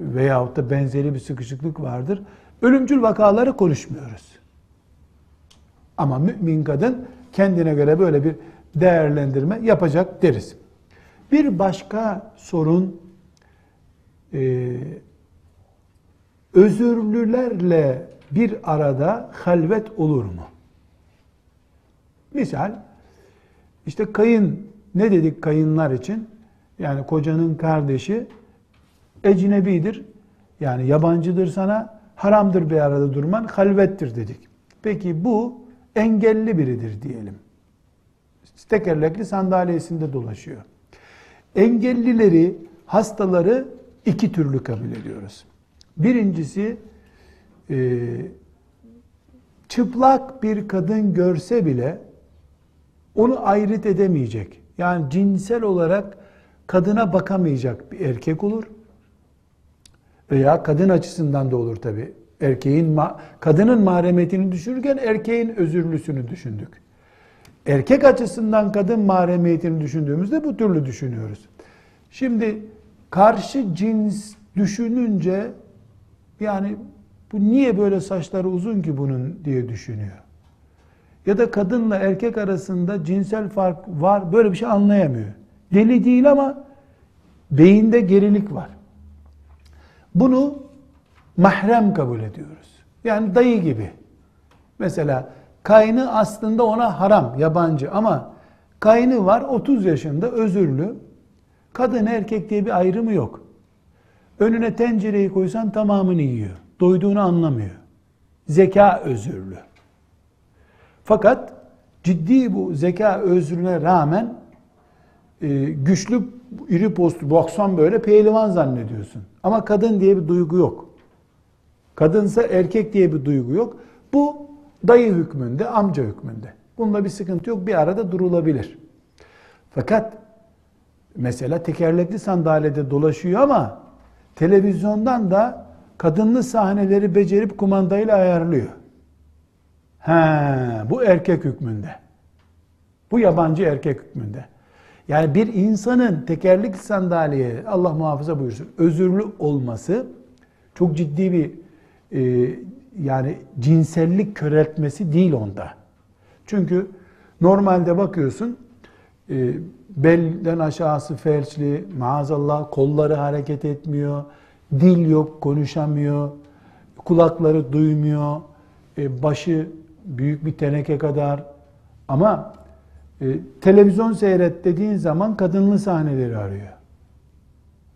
Veyahut da benzeri bir sıkışıklık vardır. Ölümcül vakaları konuşmuyoruz. Ama mümin kadın kendine göre böyle bir değerlendirme yapacak deriz. Bir başka sorun e, özürlülerle bir arada halvet olur mu? Misal işte kayın ne dedik kayınlar için? Yani kocanın kardeşi ecnebidir. Yani yabancıdır sana haramdır bir arada durman halvettir dedik. Peki bu engelli biridir diyelim. Tekerlekli sandalyesinde dolaşıyor. Engellileri, hastaları iki türlü kabul ediyoruz. Birincisi e, çıplak bir kadın görse bile onu ayrıt edemeyecek. Yani cinsel olarak kadına bakamayacak bir erkek olur. Veya kadın açısından da olur tabi. Erkeğin kadının mahremiyetini düşürürken erkeğin özürlüsünü düşündük. Erkek açısından kadın mahremiyetini düşündüğümüzde bu türlü düşünüyoruz. Şimdi karşı cins düşününce yani bu niye böyle saçları uzun ki bunun diye düşünüyor. Ya da kadınla erkek arasında cinsel fark var böyle bir şey anlayamıyor. Deli değil ama beyinde gerilik var. Bunu mahrem kabul ediyoruz. Yani dayı gibi. Mesela kaynı aslında ona haram, yabancı ama kaynı var 30 yaşında özürlü. Kadın erkek diye bir ayrımı yok. Önüne tencereyi koysan tamamını yiyor. Doyduğunu anlamıyor. Zeka özürlü. Fakat ciddi bu zeka özrüne rağmen e, güçlü iri postu baksan böyle pehlivan zannediyorsun. Ama kadın diye bir duygu yok. Kadınsa erkek diye bir duygu yok. Bu dayı hükmünde, amca hükmünde. Bunda bir sıkıntı yok. Bir arada durulabilir. Fakat mesela tekerlekli sandalyede dolaşıyor ama televizyondan da kadınlı sahneleri becerip kumandayla ayarlıyor. He, bu erkek hükmünde. Bu yabancı erkek hükmünde. Yani bir insanın tekerlek sandalyeye Allah muhafaza buyursun özürlü olması çok ciddi bir e, yani cinsellik köreltmesi değil onda. Çünkü normalde bakıyorsun e, belden aşağısı felçli, maazallah kolları hareket etmiyor, dil yok, konuşamıyor, kulakları duymuyor, e, başı büyük bir teneke kadar ama e, televizyon seyret dediğin zaman kadınlı sahneleri arıyor.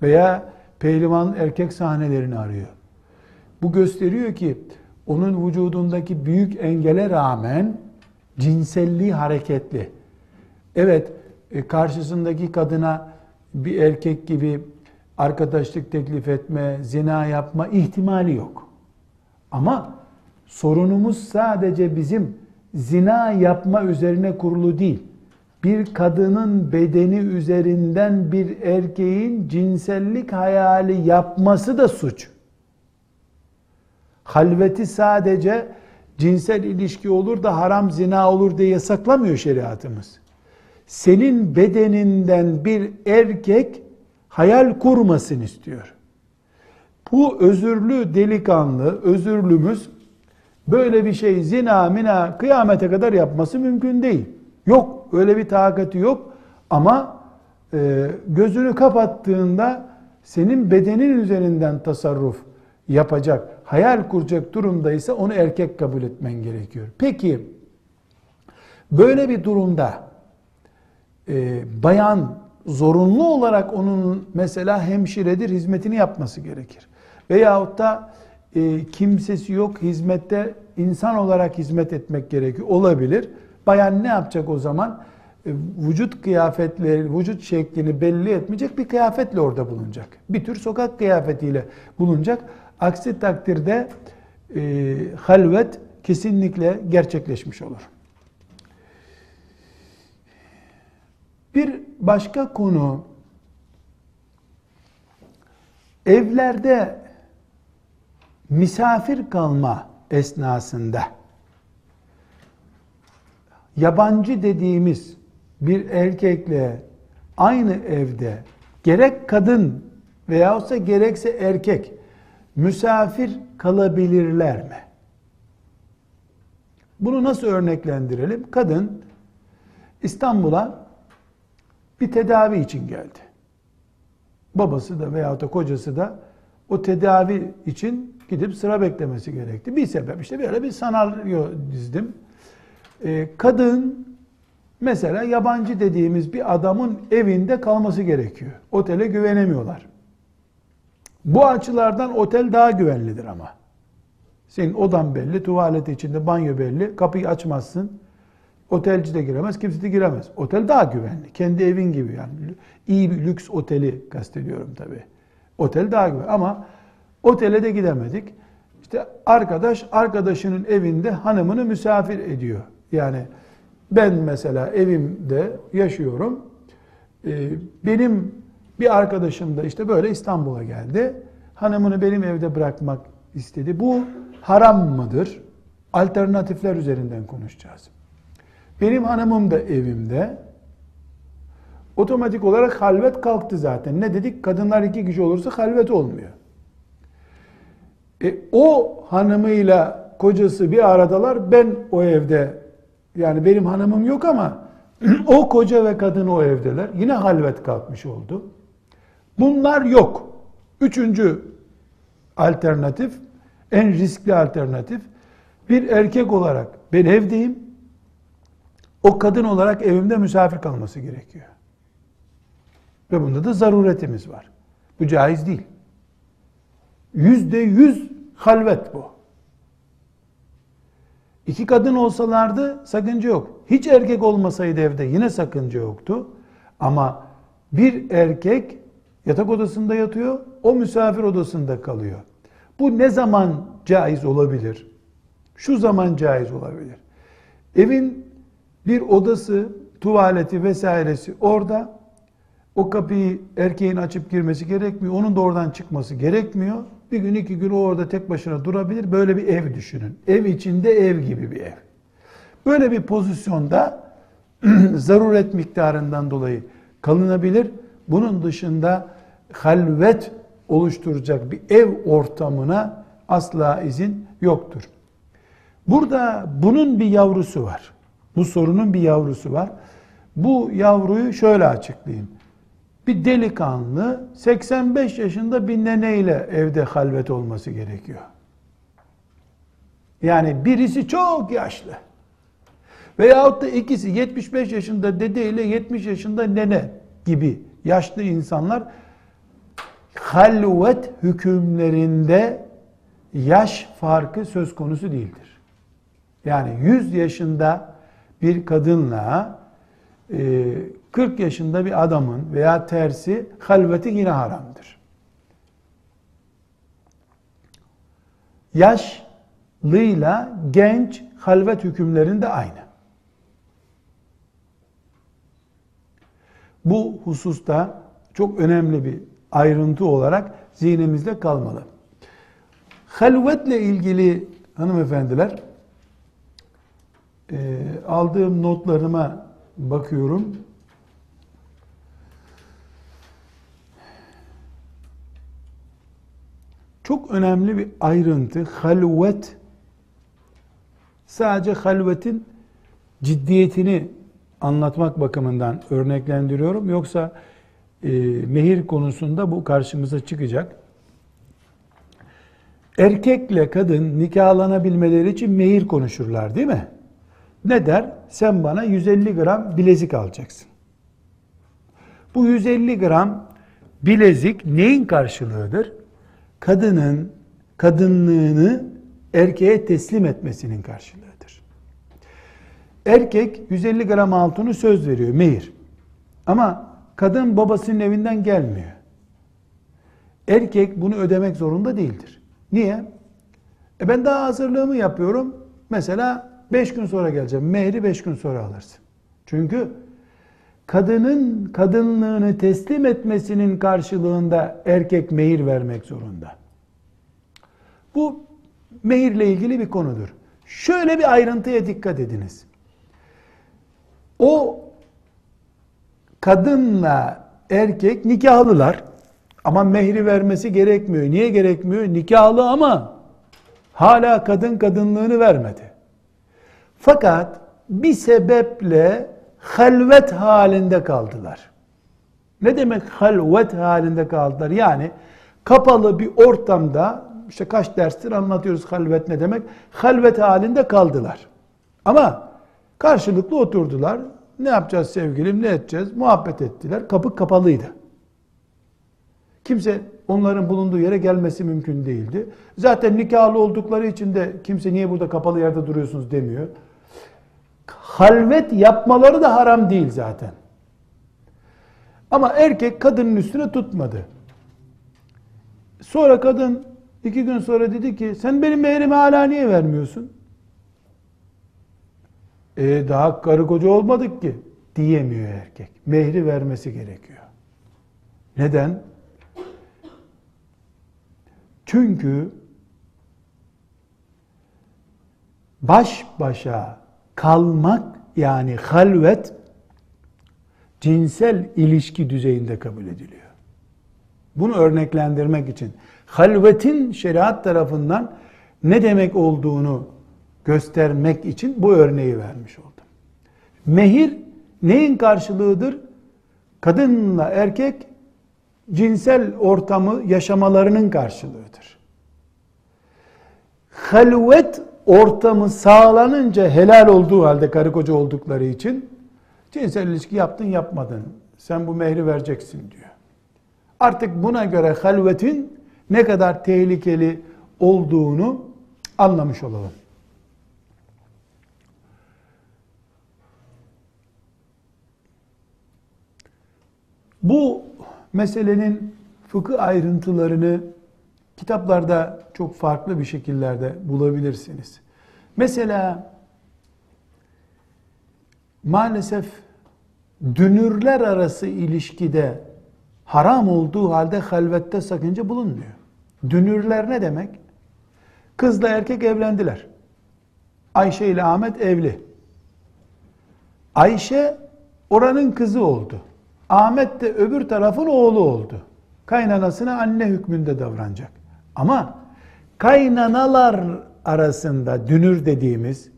Veya pehlivan erkek sahnelerini arıyor. Bu gösteriyor ki onun vücudundaki büyük engele rağmen cinselliği hareketli. Evet, e, karşısındaki kadına bir erkek gibi arkadaşlık teklif etme, zina yapma ihtimali yok. Ama sorunumuz sadece bizim zina yapma üzerine kurulu değil. Bir kadının bedeni üzerinden bir erkeğin cinsellik hayali yapması da suç. Halveti sadece cinsel ilişki olur da haram zina olur diye yasaklamıyor şeriatımız. Senin bedeninden bir erkek hayal kurmasın istiyor. Bu özürlü delikanlı, özürlümüz böyle bir şey zina mina kıyamete kadar yapması mümkün değil. Yok öyle bir takati yok ama e, gözünü kapattığında senin bedenin üzerinden tasarruf yapacak, hayal kuracak durumdaysa onu erkek kabul etmen gerekiyor. Peki böyle bir durumda e, bayan zorunlu olarak onun mesela hemşiredir hizmetini yapması gerekir. Veyahut da e, kimsesi yok hizmette insan olarak hizmet etmek gerekiyor. Olabilir. Bayan ne yapacak o zaman? E, vücut kıyafetleri, vücut şeklini belli etmeyecek bir kıyafetle orada bulunacak. Bir tür sokak kıyafetiyle bulunacak. Aksi takdirde e, halvet kesinlikle gerçekleşmiş olur. Bir başka konu evlerde misafir kalma esnasında yabancı dediğimiz bir erkekle aynı evde gerek kadın veyahutsa gerekse erkek misafir kalabilirler mi? Bunu nasıl örneklendirelim? Kadın İstanbul'a bir tedavi için geldi. Babası da veyahut da kocası da o tedavi için gidip sıra beklemesi gerekti. Bir sebep işte böyle bir senaryo dizdim. Ee, kadın mesela yabancı dediğimiz bir adamın evinde kalması gerekiyor. Otele güvenemiyorlar. Bu açılardan otel daha güvenlidir ama. Senin odan belli, tuvalet içinde banyo belli, kapıyı açmazsın. Otelci de giremez, kimse de giremez. Otel daha güvenli. Kendi evin gibi yani. İyi bir lüks oteli kastediyorum tabii. Otel daha güvenli ama otele de gidemedik. İşte arkadaş arkadaşının evinde hanımını misafir ediyor. Yani ben mesela evimde yaşıyorum. Ee, benim bir arkadaşım da işte böyle İstanbul'a geldi. Hanımını benim evde bırakmak istedi. Bu haram mıdır? Alternatifler üzerinden konuşacağız. Benim hanımım da evimde. Otomatik olarak halvet kalktı zaten. Ne dedik? Kadınlar iki kişi olursa halvet olmuyor. E, o hanımıyla kocası bir aradalar. Ben o evde yani benim hanımım yok ama o koca ve kadın o evdeler. Yine halvet kalkmış oldu. Bunlar yok. Üçüncü alternatif, en riskli alternatif. Bir erkek olarak ben evdeyim. O kadın olarak evimde misafir kalması gerekiyor. Ve bunda da zaruretimiz var. Bu caiz değil. Yüzde yüz halvet bu. İki kadın olsalardı sakınca yok. Hiç erkek olmasaydı evde yine sakınca yoktu. Ama bir erkek yatak odasında yatıyor, o misafir odasında kalıyor. Bu ne zaman caiz olabilir? Şu zaman caiz olabilir. Evin bir odası, tuvaleti vesairesi orada. O kapıyı erkeğin açıp girmesi gerekmiyor. Onun da oradan çıkması gerekmiyor. Bir gün iki gün orada tek başına durabilir. Böyle bir ev düşünün. Ev içinde ev gibi bir ev. Böyle bir pozisyonda zaruret miktarından dolayı kalınabilir. Bunun dışında halvet oluşturacak bir ev ortamına asla izin yoktur. Burada bunun bir yavrusu var. Bu sorunun bir yavrusu var. Bu yavruyu şöyle açıklayayım. Bir delikanlı 85 yaşında bir neneyle evde halvet olması gerekiyor. Yani birisi çok yaşlı. Veyahut da ikisi 75 yaşında dede ile 70 yaşında nene gibi yaşlı insanlar halvet hükümlerinde yaş farkı söz konusu değildir. Yani 100 yaşında bir kadınla 40 e, yaşında bir adamın veya tersi halveti yine haramdır. Yaşlıyla genç halvet hükümlerinde aynı. Bu hususta çok önemli bir ayrıntı olarak zihnimizde kalmalı. Halvetle ilgili hanımefendiler e, aldığım notlarıma bakıyorum. Çok önemli bir ayrıntı halvet sadece halvetin ciddiyetini anlatmak bakımından örneklendiriyorum. Yoksa e, mehir konusunda bu karşımıza çıkacak. Erkekle kadın nikahlanabilmeleri için mehir konuşurlar değil mi? Ne der? Sen bana 150 gram bilezik alacaksın. Bu 150 gram bilezik neyin karşılığıdır? Kadının kadınlığını erkeğe teslim etmesinin karşılığıdır. Erkek 150 gram altını söz veriyor, mehir. Ama kadın babasının evinden gelmiyor. Erkek bunu ödemek zorunda değildir. Niye? E ben daha hazırlığımı yapıyorum. Mesela 5 gün sonra geleceğim. Mehri 5 gün sonra alırsın. Çünkü kadının kadınlığını teslim etmesinin karşılığında erkek mehir vermek zorunda. Bu mehirle ilgili bir konudur. Şöyle bir ayrıntıya dikkat ediniz. O kadınla erkek nikahlılar ama mehri vermesi gerekmiyor. Niye gerekmiyor? Nikahlı ama hala kadın kadınlığını vermedi. Fakat bir sebeple halvet halinde kaldılar. Ne demek halvet halinde kaldılar? Yani kapalı bir ortamda işte kaç derstir anlatıyoruz halvet ne demek? Halvet halinde kaldılar. Ama karşılıklı oturdular. Ne yapacağız sevgilim, ne edeceğiz? Muhabbet ettiler. Kapı kapalıydı. Kimse onların bulunduğu yere gelmesi mümkün değildi. Zaten nikahlı oldukları için de kimse niye burada kapalı yerde duruyorsunuz demiyor. Halvet yapmaları da haram değil zaten. Ama erkek kadının üstüne tutmadı. Sonra kadın iki gün sonra dedi ki sen benim mehrimi hala niye vermiyorsun? E, daha karı koca olmadık ki diyemiyor erkek. Mehri vermesi gerekiyor. Neden? Çünkü baş başa kalmak yani halvet cinsel ilişki düzeyinde kabul ediliyor. Bunu örneklendirmek için halvetin şeriat tarafından ne demek olduğunu göstermek için bu örneği vermiş oldum. Mehir neyin karşılığıdır? Kadınla erkek cinsel ortamı yaşamalarının karşılığıdır. Halvet ortamı sağlanınca helal olduğu halde karı koca oldukları için cinsel ilişki yaptın yapmadın. Sen bu mehri vereceksin diyor. Artık buna göre halvetin ne kadar tehlikeli olduğunu anlamış olalım. Bu meselenin fıkıh ayrıntılarını kitaplarda çok farklı bir şekillerde bulabilirsiniz. Mesela maalesef dünürler arası ilişkide haram olduğu halde halvette sakınca bulunmuyor. Dünürler ne demek? Kızla erkek evlendiler. Ayşe ile Ahmet evli. Ayşe oranın kızı oldu. Ahmet de öbür tarafın oğlu oldu. Kaynanasına anne hükmünde davranacak. Ama kaynanalar arasında dünür dediğimiz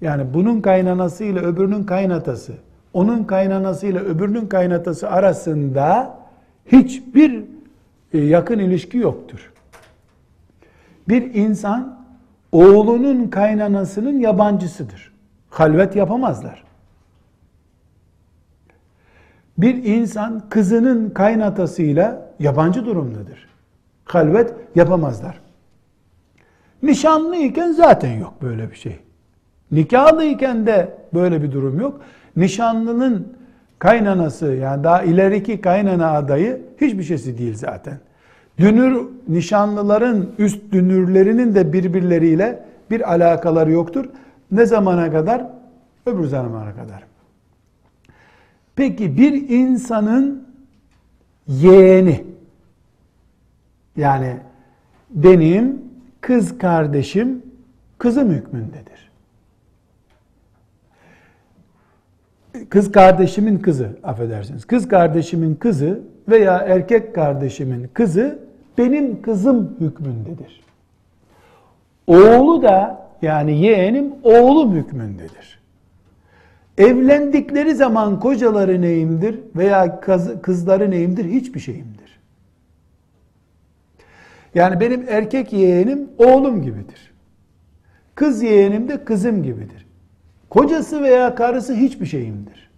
yani bunun kaynanası ile öbürünün kaynatası, onun kaynanası ile öbürünün kaynatası arasında hiçbir e, yakın ilişki yoktur. Bir insan oğlunun kaynanasının yabancısıdır. Halvet yapamazlar. Bir insan kızının kaynatasıyla yabancı durumdadır. Halvet yapamazlar. Nişanlıyken zaten yok böyle bir şey. Nikahlıyken de böyle bir durum yok. Nişanlının kaynanası yani daha ileriki kaynana adayı hiçbir şeysi değil zaten. Dünür nişanlıların üst dünürlerinin de birbirleriyle bir alakaları yoktur. Ne zamana kadar? Öbür zamana kadar. Peki bir insanın yeğeni yani benim kız kardeşim kızım hükmündedir. Kız kardeşimin kızı affedersiniz. Kız kardeşimin kızı veya erkek kardeşimin kızı benim kızım hükmündedir. Oğlu da yani yeğenim oğlum hükmündedir. Evlendikleri zaman kocaları neyimdir veya kız- kızları neyimdir? Hiçbir şeyimdir. Yani benim erkek yeğenim oğlum gibidir. Kız yeğenim de kızım gibidir. Kocası veya karısı hiçbir şeyimdir.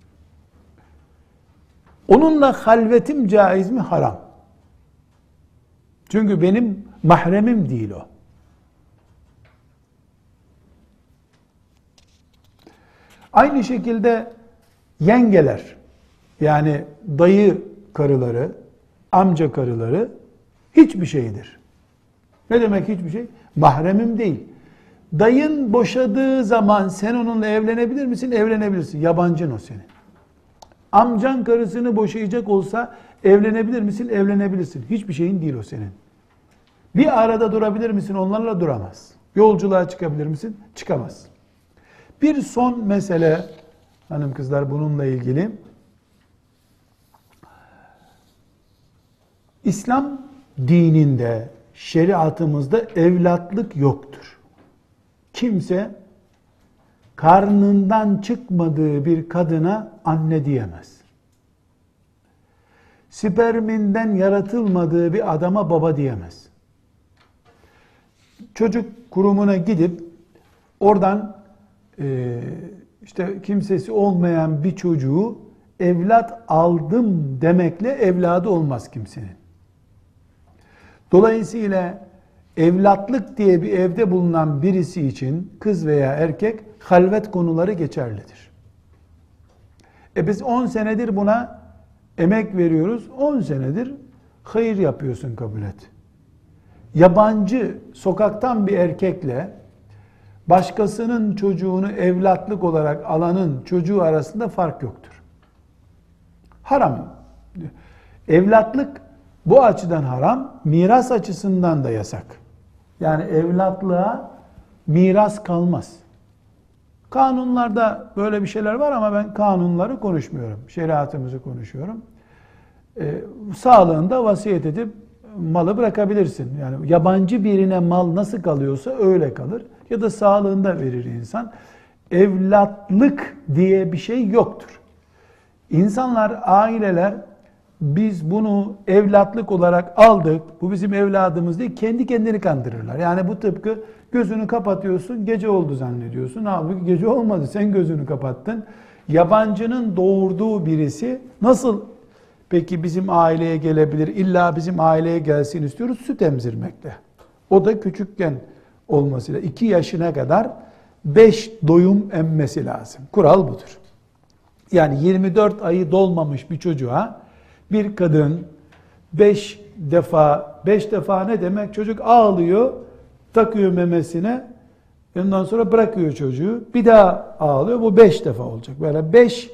Onunla halvetim caiz mi? Haram. Çünkü benim mahremim değil o. Aynı şekilde yengeler yani dayı karıları, amca karıları hiçbir şeydir. Ne demek hiçbir şey? Mahremim değil. Dayın boşadığı zaman sen onunla evlenebilir misin? Evlenebilirsin. Yabancın o senin. Amcan karısını boşayacak olsa evlenebilir misin? Evlenebilirsin. Hiçbir şeyin değil o senin. Bir arada durabilir misin? Onlarla duramaz. Yolculuğa çıkabilir misin? Çıkamaz. Bir son mesele hanım kızlar bununla ilgili. İslam dininde, şeriatımızda evlatlık yoktur. Kimse karnından çıkmadığı bir kadına anne diyemez. Sperminden yaratılmadığı bir adama baba diyemez. Çocuk kurumuna gidip oradan e, işte kimsesi olmayan bir çocuğu evlat aldım demekle evladı olmaz kimsenin. Dolayısıyla evlatlık diye bir evde bulunan birisi için kız veya erkek halvet konuları geçerlidir. E biz 10 senedir buna emek veriyoruz. 10 senedir hayır yapıyorsun kabul et. Yabancı sokaktan bir erkekle başkasının çocuğunu evlatlık olarak alanın çocuğu arasında fark yoktur. Haram. Evlatlık bu açıdan haram, miras açısından da yasak. Yani evlatlığa miras kalmaz. Kanunlarda böyle bir şeyler var ama ben kanunları konuşmuyorum. Şeriatımızı konuşuyorum. Ee, sağlığında vasiyet edip malı bırakabilirsin. Yani yabancı birine mal nasıl kalıyorsa öyle kalır. Ya da sağlığında verir insan. Evlatlık diye bir şey yoktur. İnsanlar, aileler biz bunu evlatlık olarak aldık. Bu bizim evladımız değil. Kendi kendini kandırırlar. Yani bu tıpkı gözünü kapatıyorsun, gece oldu zannediyorsun. Halbuki gece olmadı. Sen gözünü kapattın. Yabancının doğurduğu birisi nasıl peki bizim aileye gelebilir? İlla bizim aileye gelsin istiyoruz süt emzirmekle. O da küçükken olmasıyla 2 yaşına kadar 5 doyum emmesi lazım. Kural budur. Yani 24 ayı dolmamış bir çocuğa bir kadın 5 defa 5 defa ne demek? Çocuk ağlıyor, takıyor memesine. Ondan sonra bırakıyor çocuğu. Bir daha ağlıyor. Bu 5 defa olacak. Böyle 5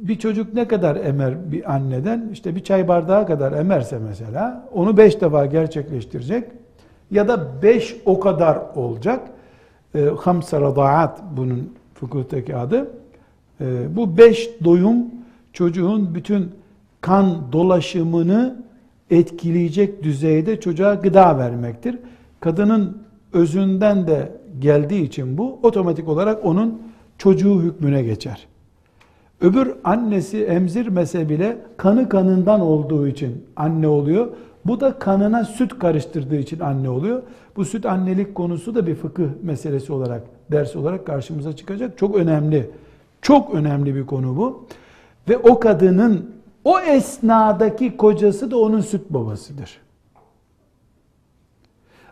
bir çocuk ne kadar emer bir anneden? İşte bir çay bardağı kadar emerse mesela onu 5 defa gerçekleştirecek. Ya da 5 o kadar olacak. E, Hamsa radaat bunun fıkıhtaki adı. E, bu 5 doyum çocuğun bütün kan dolaşımını etkileyecek düzeyde çocuğa gıda vermektir. Kadının özünden de geldiği için bu otomatik olarak onun çocuğu hükmüne geçer. Öbür annesi emzirmese bile kanı kanından olduğu için anne oluyor. Bu da kanına süt karıştırdığı için anne oluyor. Bu süt annelik konusu da bir fıkıh meselesi olarak, ders olarak karşımıza çıkacak. Çok önemli, çok önemli bir konu bu. Ve o kadının o esnadaki kocası da onun süt babasıdır.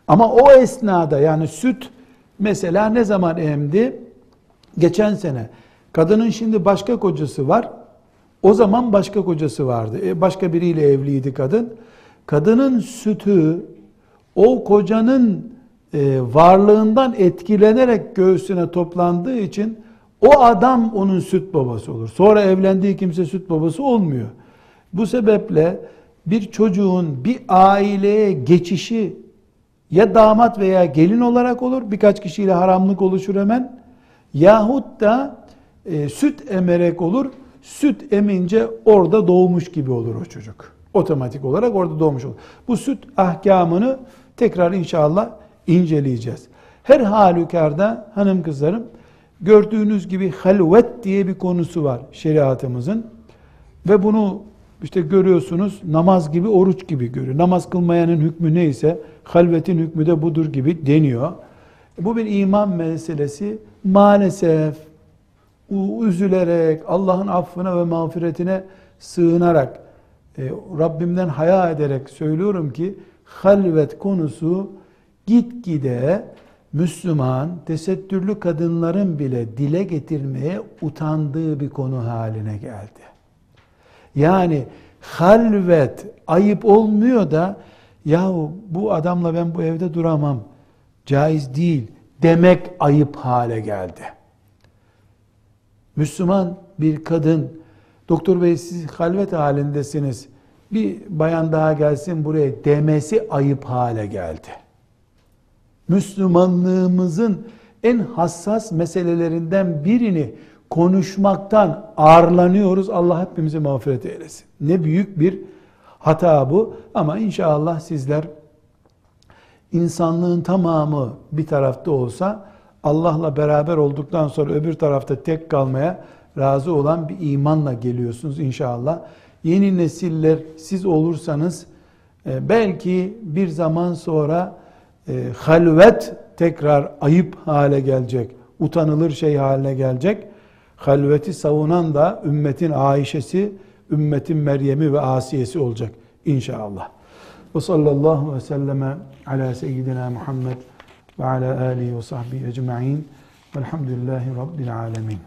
Ama o esnada yani süt mesela ne zaman emdi? Geçen sene. Kadının şimdi başka kocası var. O zaman başka kocası vardı. E başka biriyle evliydi kadın. Kadının sütü o kocanın e, varlığından etkilenerek göğsüne toplandığı için o adam onun süt babası olur. Sonra evlendiği kimse süt babası olmuyor. Bu sebeple bir çocuğun bir aileye geçişi ya damat veya gelin olarak olur. Birkaç kişiyle haramlık oluşur hemen. Yahut da e, süt emerek olur. Süt emince orada doğmuş gibi olur o çocuk. Otomatik olarak orada doğmuş olur. Bu süt ahkamını tekrar inşallah inceleyeceğiz. Her halükarda hanım kızlarım Gördüğünüz gibi halvet diye bir konusu var şeriatımızın. Ve bunu işte görüyorsunuz namaz gibi oruç gibi görüyor. Namaz kılmayanın hükmü neyse halvetin hükmü de budur gibi deniyor. Bu bir iman meselesi. Maalesef üzülerek Allah'ın affına ve mağfiretine sığınarak e, Rabbimden haya ederek söylüyorum ki halvet konusu gitgide Müslüman tesettürlü kadınların bile dile getirmeye utandığı bir konu haline geldi. Yani halvet ayıp olmuyor da yahu bu adamla ben bu evde duramam caiz değil demek ayıp hale geldi. Müslüman bir kadın doktor bey siz halvet halindesiniz bir bayan daha gelsin buraya demesi ayıp hale geldi. Müslümanlığımızın en hassas meselelerinden birini konuşmaktan ağırlanıyoruz. Allah hepimizi mağfiret eylesin. Ne büyük bir hata bu. Ama inşallah sizler insanlığın tamamı bir tarafta olsa Allah'la beraber olduktan sonra öbür tarafta tek kalmaya razı olan bir imanla geliyorsunuz inşallah. Yeni nesiller siz olursanız e, belki bir zaman sonra e, halvet tekrar ayıp hale gelecek, utanılır şey haline gelecek. Halveti savunan da ümmetin Ayşe'si, ümmetin Meryem'i ve Asiye'si olacak inşallah. Ve sallallahu ve selleme ala seyyidina Muhammed ve ala alihi ve sahbihi ecma'in velhamdülillahi rabbil alemin.